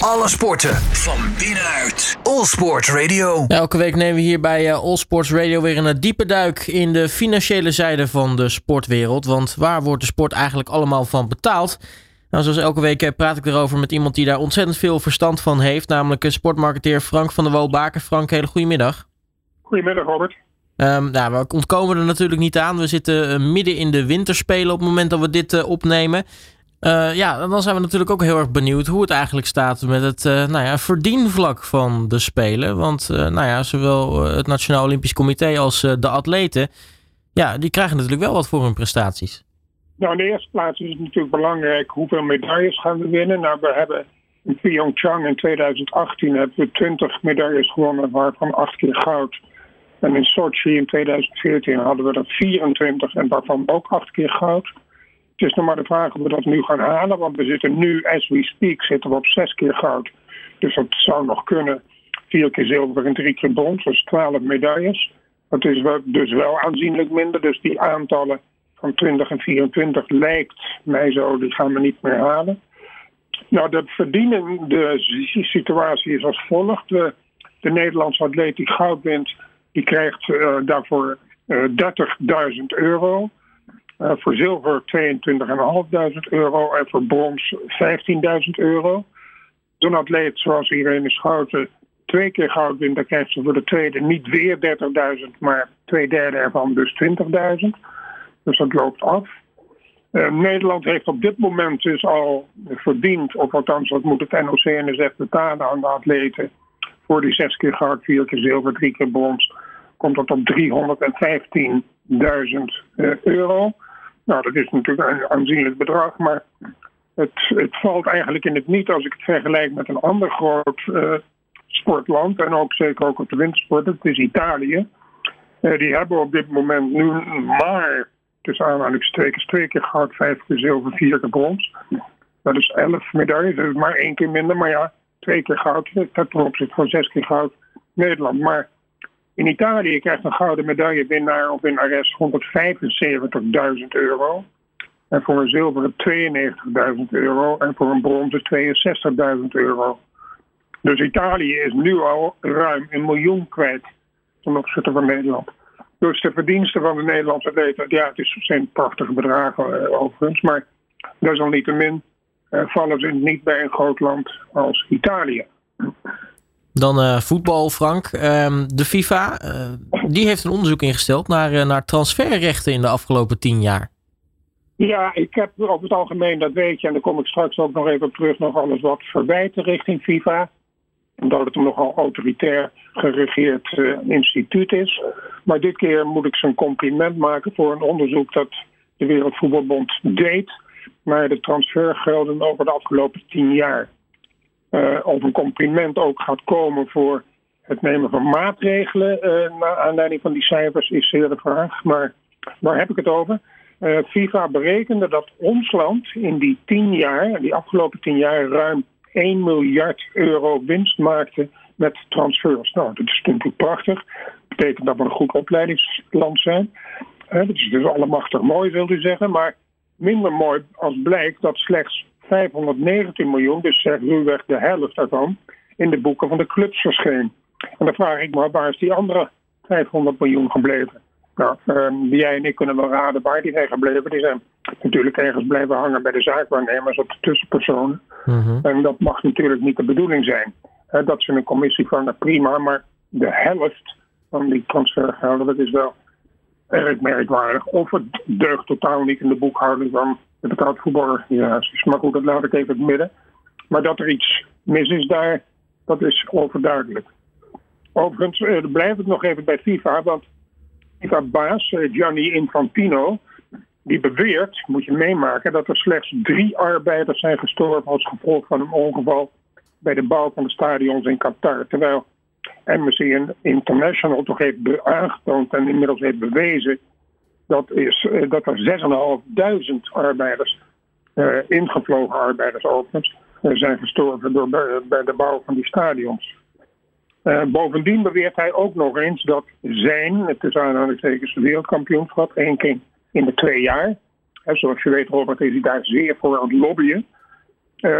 Alle sporten van binnenuit. All Sport Radio. Elke week nemen we hier bij uh, All Sports Radio weer een diepe duik in de financiële zijde van de sportwereld. Want waar wordt de sport eigenlijk allemaal van betaald? Nou, zoals elke week eh, praat ik erover met iemand die daar ontzettend veel verstand van heeft. Namelijk sportmarketeer Frank van der Wolbaken. Frank, hele goedemiddag. Goedemiddag, Robert. Um, nou, we ontkomen er natuurlijk niet aan. We zitten midden in de winterspelen op het moment dat we dit opnemen. Uh, ja, dan zijn we natuurlijk ook heel erg benieuwd hoe het eigenlijk staat met het uh, nou ja, verdienvlak van de Spelen. Want uh, nou ja, zowel het Nationaal Olympisch Comité als de atleten, ja, die krijgen natuurlijk wel wat voor hun prestaties. Nou, in de eerste plaats is het natuurlijk belangrijk hoeveel medailles gaan we winnen. Nou, we hebben in Pyeongchang in 2018 hebben we 20 medailles gewonnen, waarvan 8 keer goud. En in Sochi in 2014 hadden we er 24 en waarvan ook 8 keer goud. Het is nog maar de vraag of we dat nu gaan halen, want we zitten nu, as we speak, zitten we op zes keer goud. Dus dat zou nog kunnen. Vier keer zilver en drie keer brons, dus twaalf medailles. Dat is dus wel aanzienlijk minder. Dus die aantallen van 20 en 24 lijkt mij zo, die gaan we niet meer halen. Nou, de verdienende situatie is als volgt. De, de Nederlandse atleet die goud wint, die krijgt uh, daarvoor uh, eh, 30.000 euro. Uh, voor zilver 22.500 euro en voor brons 15.000 euro. Zo'n atleet zoals Irene Schouten twee keer goud wint, dan krijgt ze voor de tweede niet weer 30.000, maar twee derde ervan dus 20.000. Dus dat loopt af. Uh, Nederland heeft op dit moment dus al verdiend, of althans dat moet het NOC-NSF betalen aan de atleten, voor die zes keer goud, vier keer zilver, drie keer brons, komt dat op 315.000 uh, euro. Nou, dat is natuurlijk een aanzienlijk bedrag, maar het, het valt eigenlijk in het niet als ik het vergelijk met een ander groot uh, sportland en ook zeker ook op de wintersport, dat is Italië. Uh, die hebben op dit moment nu maar tussen aanhalingstekens twee keer goud, vijf keer zilver, vier keer brons. Dat is elf medailles, dat is maar één keer minder, maar ja, twee keer goud, dat ten opzichte van zes keer goud Nederland. Maar in Italië krijgt een gouden medaillewinnaar of winnares 175.000 euro. En voor een zilveren 92.000 euro. En voor een bronzen 62.000 euro. Dus Italië is nu al ruim een miljoen kwijt ten opzichte van Nederland. Dus de verdiensten van de Nederlandse atleten, ja, het is, zijn prachtige bedragen uh, overigens. Maar desalniettemin uh, vallen ze niet bij een groot land als Italië. Dan uh, voetbal, Frank. Um, de FIFA uh, die heeft een onderzoek ingesteld naar, uh, naar transferrechten in de afgelopen tien jaar. Ja, ik heb over het algemeen, dat weet je, en daar kom ik straks ook nog even op terug, nog alles wat verwijten richting FIFA. Omdat het een nogal autoritair geregeerd instituut is. Maar dit keer moet ik ze een compliment maken voor een onderzoek dat de Wereldvoetbalbond deed naar de transfergelden over de afgelopen tien jaar of een compliment ook gaat komen voor het nemen van maatregelen uh, naar aanleiding van die cijfers is zeer de vraag. Maar waar heb ik het over? Uh, FIFA berekende dat ons land in die tien jaar, die afgelopen tien jaar, ruim 1 miljard euro winst maakte met transfers. Nou, dat is natuurlijk prachtig. Dat betekent dat we een goed opleidingsland zijn. dat is dus allemachtig mooi, wil u zeggen. Maar minder mooi als blijkt dat slechts 519 miljoen, dus zeg ruwweg de helft daarvan, in de boeken van de clubs verscheen. En dan vraag ik me, waar is die andere 500 miljoen gebleven? Nou, uh, jij en ik kunnen wel raden waar die zijn gebleven. Die zijn natuurlijk ergens blijven hangen bij de zaakwaarnemers op de tussenpersonen. Mm En dat mag natuurlijk niet de bedoeling zijn. Uh, dat ze een commissie van, prima, maar de helft van die transfergelden, dat is wel erg merkwaardig. Of het deugt totaal niet in de boekhouding van de betaald voetbalorganisaties. Maar goed, dat laat ik even het midden. Maar dat er iets mis is daar, dat is overduidelijk. Overigens eh, blijf ik nog even bij FIFA, want FIFA-baas eh, Gianni Infantino, die beweert, moet je meemaken, dat er slechts drie arbeiders zijn gestorven als gevolg van een ongeval bij de bouw van de stadions in Qatar. Terwijl Amnesty International toch heeft aangetoond en inmiddels heeft bewezen dat, is, eh, dat er 6.500 arbeiders, uh, ingevlogen arbeiders overigens, uh, zijn gestorven door, bij, de bouw van die stadions. bovendien beweert hij ook nog eens dat zijn, het is aanhalingstekens wereldkampioenschap, één keer in de twee jaar, zoals je weet Robert is hij daar zeer voor aan het lobbyen,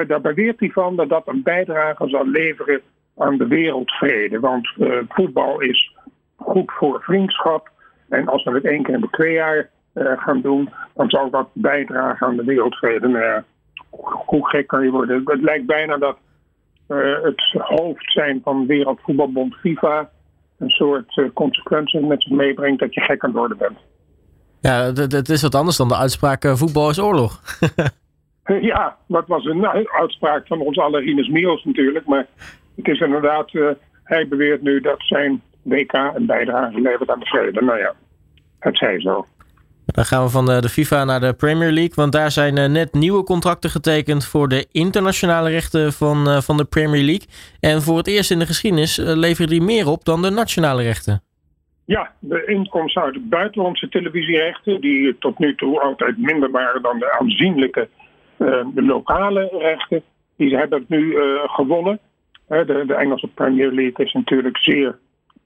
daar beweert hij van dat dat een bijdrage zal leveren aan de wereldvrede. Want voetbal is goed voor vriendschap. En als we het één keer in de twee jaar gaan doen, dan zal dat bijdragen aan de wereldvrede. Nou hoe gek kan je worden? Het lijkt bijna dat het hoofd zijn van Wereldvoetbalbond FIFA een soort consequenties met zich meebrengt dat je gek aan het worden bent. Ja, het is wat anders dan de uitspraak uh, voetbal is oorlog. ja, dat was een uitspraak van ons alle Rinus Mios natuurlijk. Maar het is inderdaad, uh, hij beweert nu dat zijn WK een bijdrage levert aan de vrede. Nou ja, het zij zo. Dan gaan we van de, de, FIFA naar de Premier League. Want daar zijn uh, net nieuwe contracten getekend voor de internationale rechten van, uh, van de Premier League. En voor het eerst in de geschiedenis uh, leveren die meer op dan de nationale rechten. Ja, de inkomsten uit de buitenlandse televisierechten, die tot nu toe altijd minder waren dan de aanzienlijke de lokale rechten, die hebben het nu gewonnen. De, de, Engelse Premier League is natuurlijk zeer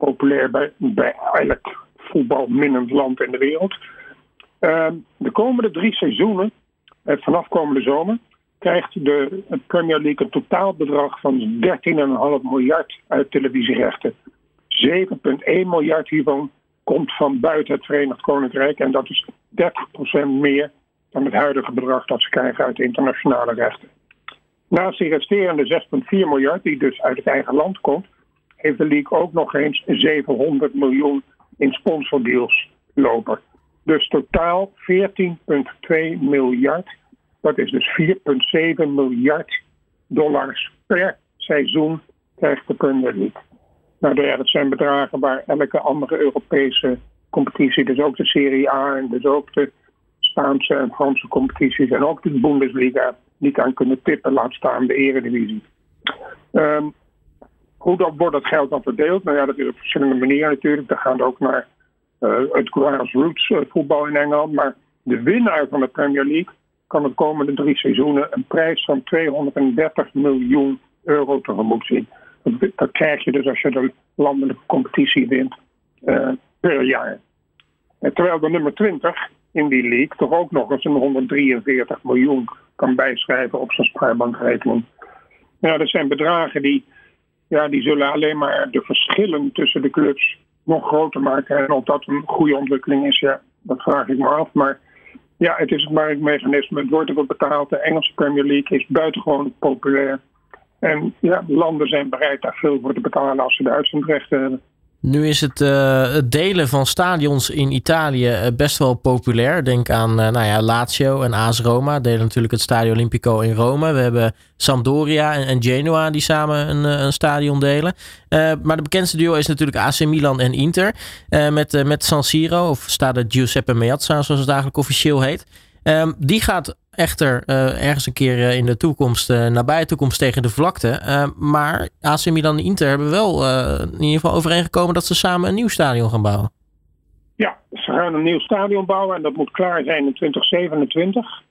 populair bij, bij elk voetbalminnend land in de wereld. Ehm, de komende drie seizoenen, eh, vanaf komende zomer, krijgt de Premier League een totaalbedrag van 13,5 miljard uit televisierechten. 7,1 miljard hiervan komt van buiten het Verenigd Koninkrijk en dat is 30% meer dan het huidige bedrag dat ze krijgen uit internationale rechten. Naast die resterende 6,4 miljard, die dus uit het eigen land komt, heeft de league ook nog eens 700 miljoen in sponsordeals lopen. Dus totaal 14,2 miljard. Dat is dus 4,7 miljard dollars per seizoen krijgt de Premier League. Nou, dat zijn bedragen waar elke andere Europese competitie, dus ook de Serie A en dus ook de Spaanse en Franse competities en ook de Bundesliga niet aan kunnen tippen, laat staan de Eredivisie. Um, hoe dat, wordt dat geld dan verdeeld? Nou ja, dat is op verschillende manieren natuurlijk. Dat gaat ook naar uh, het grassroots uh, voetbal in Engeland. Maar de winnaar van de Premier League kan de komende drie seizoenen een prijs van 230 miljoen euro tegemoet zien. Dat, krijg je dus als je de landelijke competitie wint uh, per jaar. En terwijl de nummer 20 in die league toch ook nog eens een 143 miljoen kan bijschrijven op zijn spaarbankrekening. Ja, dat zijn bedragen die, ja, die zullen alleen maar de verschillen tussen de clubs nog groter maken. En of dat een goede ontwikkeling is, ja, dat vraag ik me af. Maar ja, het is het marktmechanisme. Het wordt ervoor betaald. De Engelse Premier League is buitengewoon populair. En ja, landen zijn bereid daar veel voor te betalen als ze de uitzendrechten hebben. Nu is het, uh, het delen van stadions in Italië uh, best wel populair. Denk aan uh, nou ja, Lazio en AS Roma. Delen natuurlijk het Stadio Olimpico in Rome. We hebben Sampdoria en, en Genoa die samen een, een stadion delen. maar de bekendste duo is natuurlijk AC Milan en Inter. met, met San Siro, of Stade Giuseppe Meazza zoals het eigenlijk officieel heet. Um, die gaat echter uh, ergens een keer uh, in de toekomst, uh, nabije toekomst tegen de vlakte. maar AC Milan en Inter hebben wel in ieder geval overeengekomen dat ze samen een nieuw stadion gaan bouwen. Ja, ze gaan een nieuw stadion bouwen en dat moet klaar zijn in 2027.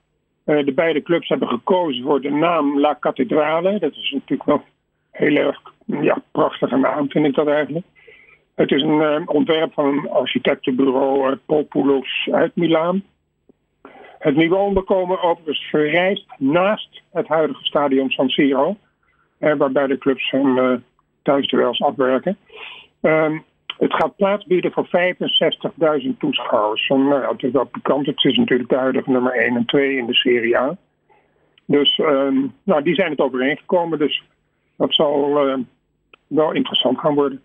de beide clubs hebben gekozen voor de naam La Cattedrale. Dat is natuurlijk wel heel erg ja, prachtige naam, vind ik dat eigenlijk. Het is een ontwerp van een architectenbureau Populus uit Milaan. Het nieuwe onderkomen overigens verrijst naast het huidige stadion San Siro, eh, waarbij de clubs hun uh, thuisduels afwerken. Uh, het gaat plaats bieden voor 65.000 toeschouwers. Nou ja, het is wel pikant, het is natuurlijk de huidige nummer 1 en 2 in de Serie A. Dus um, nou, die zijn het overeengekomen, dus dat zal uh, wel interessant gaan worden.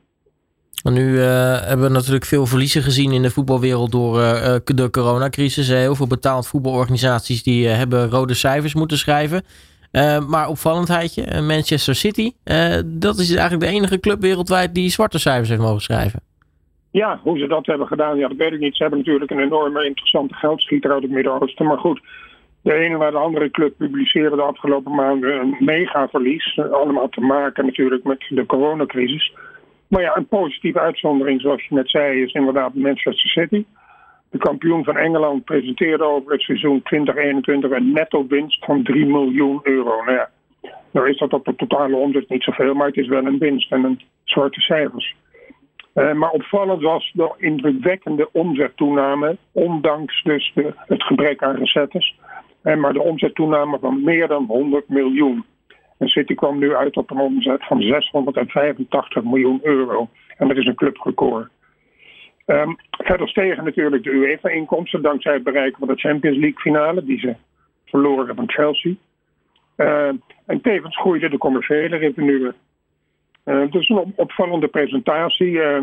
Nu uh, hebben we natuurlijk veel verliezen gezien in de voetbalwereld door uh, de coronacrisis. Heel veel betaald voetbalorganisaties die hebben rode cijfers moeten schrijven. maar opvallendheidje, Manchester City, dat is eigenlijk de enige club wereldwijd die zwarte cijfers heeft mogen schrijven. Ja, hoe ze dat hebben gedaan, ja, dat weet ik niet. Ze hebben natuurlijk een enorme interessante geldschieter uit het Midden-Oosten. Maar goed, de ene naar de andere club publiceerde de afgelopen maanden een megaverlies. Allemaal te maken natuurlijk met de coronacrisis. Maar ja, een positieve uitzondering, zoals je net zei, is inderdaad Manchester City. De kampioen van Engeland presenteerde over het seizoen 2021 een netto winst van 3 miljoen euro. Nou ja, nou is dat op de totale omzet niet zoveel, maar het is wel een winst en een soorten cijfers. Uh, maar opvallend was de indrukwekkende omzettoename, ondanks dus de, het gebrek aan recettes. En maar de omzettoename van meer dan 100 miljoen. En City kwam nu uit op een omzet van 685 miljoen euro. En dat is een clubrecord. Um, verder stegen natuurlijk de UEFA-inkomsten dankzij het bereiken van de Champions League finale, die ze verloren van Chelsea. Uh, en tevens groeide de commerciële revenue. Uh, het is een opvallende presentatie. Uh,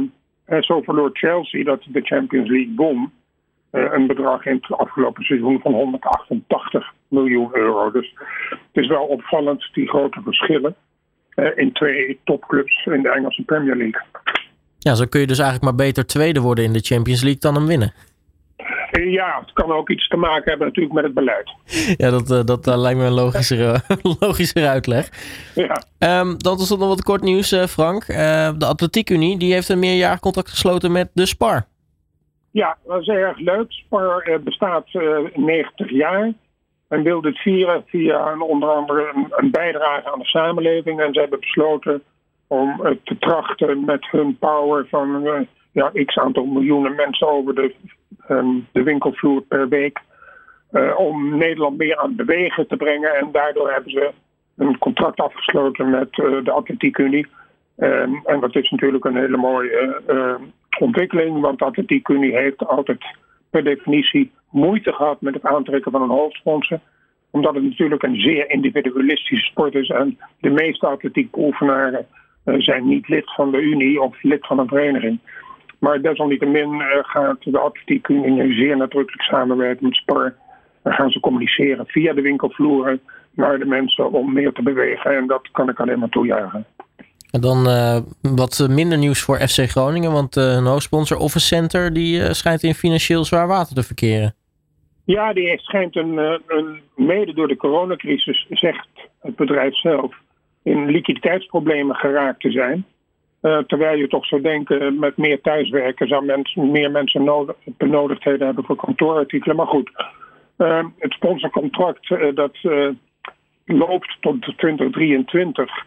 zo verloor Chelsea dat de Champions League won. een bedrag in het afgelopen seizoen van 188 miljoen euro. Dus het is wel opvallend, die grote verschillen in twee topclubs in de Engelse Premier League. Ja, zo kun je dus eigenlijk maar beter tweede worden in de Champions League dan hem winnen. Ja, het kan ook iets te maken hebben natuurlijk met het beleid. Ja, dat, uh, dat uh, lijkt me een logischere, logischere uitleg. Ja. Um, dat is nog wat kort nieuws, uh, Frank. de Atletiek Unie die heeft een meerjarig contract gesloten met de Spar. Ja, dat is erg leuk. Spar bestaat 90 jaar en wil dit vieren via een, onder andere een, bijdrage aan de samenleving. En ze hebben besloten om te trachten met hun power van ja, x aantal miljoenen mensen over de, um, de winkelvloer per week. Uh, om Nederland meer aan het bewegen te brengen. En daardoor hebben ze een contract afgesloten met de Atletiek Unie. Um, en dat is natuurlijk een hele mooie ontwikkeling, want de Atletiek Unie heeft altijd per definitie moeite gehad met het aantrekken van een hoofdsponsor. Omdat het natuurlijk een zeer individualistische sport is en de meeste atletiekbeoefenaren zijn niet lid van de Unie of lid van een vereniging. Maar desalniettemin uh, gaat de atletiek nu zeer nadrukkelijk samenwerken met Spar. Dan gaan ze communiceren via de winkelvloeren naar de mensen om meer te bewegen. En dat kan ik alleen maar toejuichen. En dan uh, wat minder nieuws voor FC Groningen, want uh, hun hoofdsponsor Office Center die schijnt in financieel zwaar water te verkeren. Ja, die schijnt een, een, mede door de coronacrisis, zegt het bedrijf zelf, in liquiditeitsproblemen geraakt te zijn. Uh, terwijl je toch zou denken, met meer thuiswerken zou mensen, meer mensen nodig, benodigdheden hebben voor kantoorartikelen. Maar goed, het sponsorcontract dat loopt tot 2023.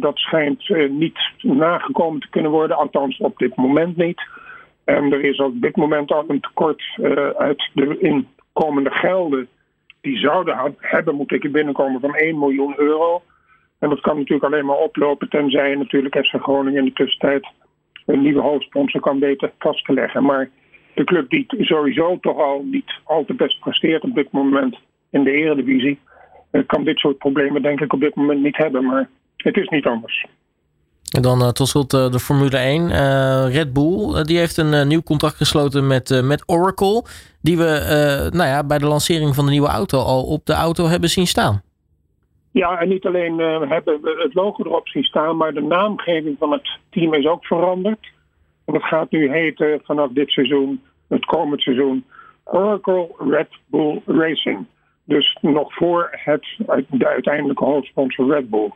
dat schijnt niet nagekomen te kunnen worden, althans op dit moment niet. En er is op dit moment al een tekort uit de inkomende gelden die zouden hebben moeten binnenkomen van 1 miljoen euro. En dat kan natuurlijk alleen maar oplopen tenzij natuurlijk FC Groningen in de tussentijd een nieuwe hoofdsponsor kan weten vast te leggen. Maar de club die sowieso toch al niet al te best presteert op dit moment in de eredivisie, eh, kan dit soort problemen denk ik op dit moment niet hebben. Maar het is niet anders. En dan uh, tot slot uh, de Formule 1. Uh, Red Bull die heeft een nieuw contract gesloten met, met Oracle. Die we nou ja, bij de lancering van de nieuwe auto al op de auto hebben zien staan. Ja, en niet alleen hebben we het logo erop zien staan, maar de naamgeving van het team is ook veranderd. En dat gaat nu heten vanaf dit seizoen, het komend seizoen, Oracle Red Bull Racing. Dus nog voor het, de uiteindelijke hoofdsponsor Red Bull.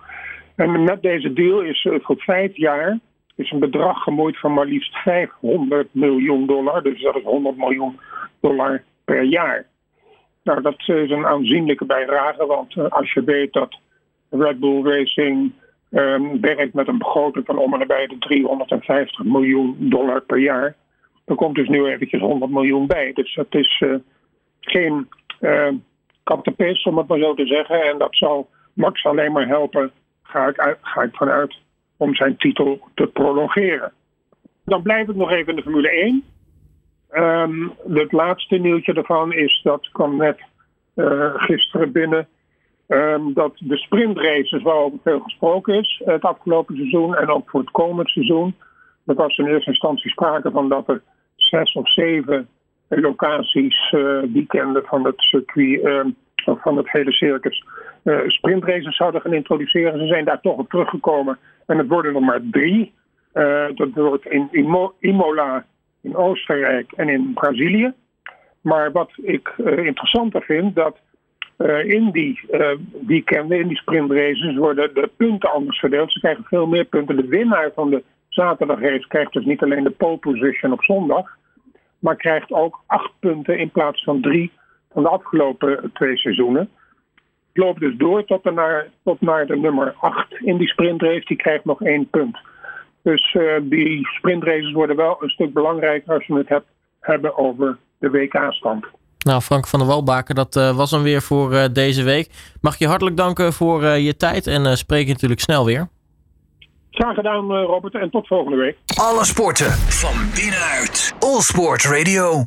En met deze deal is uh, voor vijf jaar is een bedrag gemoeid van maar liefst 500 miljoen dollar. Dus dat is 100 miljoen dollar per jaar. Nou, dat is een aanzienlijke bijdrage, want uh, als je weet dat Red Bull Racing um, werkt met een begroting van om en nabij de 350 miljoen dollar per jaar, dan komt dus nu eventjes 100 miljoen bij. Dus dat is uh, geen uh, om het maar zo te zeggen. En dat zal Max alleen maar helpen, ga ik, vanuit, om zijn titel te prolongeren. Dan blijf ik nog even in de Formule 1. Um, het laatste nieuwtje daarvan is, dat kwam net uh, gisteren binnen, um, dat de sprintraces waarover veel gesproken is het afgelopen seizoen en ook voor het komend seizoen. Er was in eerste instantie sprake van dat er zes of zeven locaties, uh, weekenden van het circuit, uh, van het hele circus, uh, sprintraces zouden gaan introduceren. Ze zijn daar toch op teruggekomen en het worden er maar drie. dat wordt in Imola in Oostenrijk en in Brazilië. Maar wat ik uh, interessanter vind, dat in die weekenden, in die sprintraces, worden de punten anders verdeeld. Ze krijgen veel meer punten. De winnaar van de zaterdagrace krijgt dus niet alleen de pole position op zondag, maar krijgt ook acht punten in plaats van drie van de afgelopen twee seizoenen. Het loopt dus door tot, naar, tot naar de nummer acht in die sprintrace. Die krijgt nog één punt. Dus uh, die sprintraces worden wel een stuk belangrijker als je het hebt, hebben over de WK-stand. Nou, Frank van der Walbaken, dat was hem weer voor deze week. Mag je hartelijk danken voor je tijd en spreek je natuurlijk snel weer. Graag gedaan, Robert, en tot volgende week. Alle sporten van binnenuit. All Sport Radio.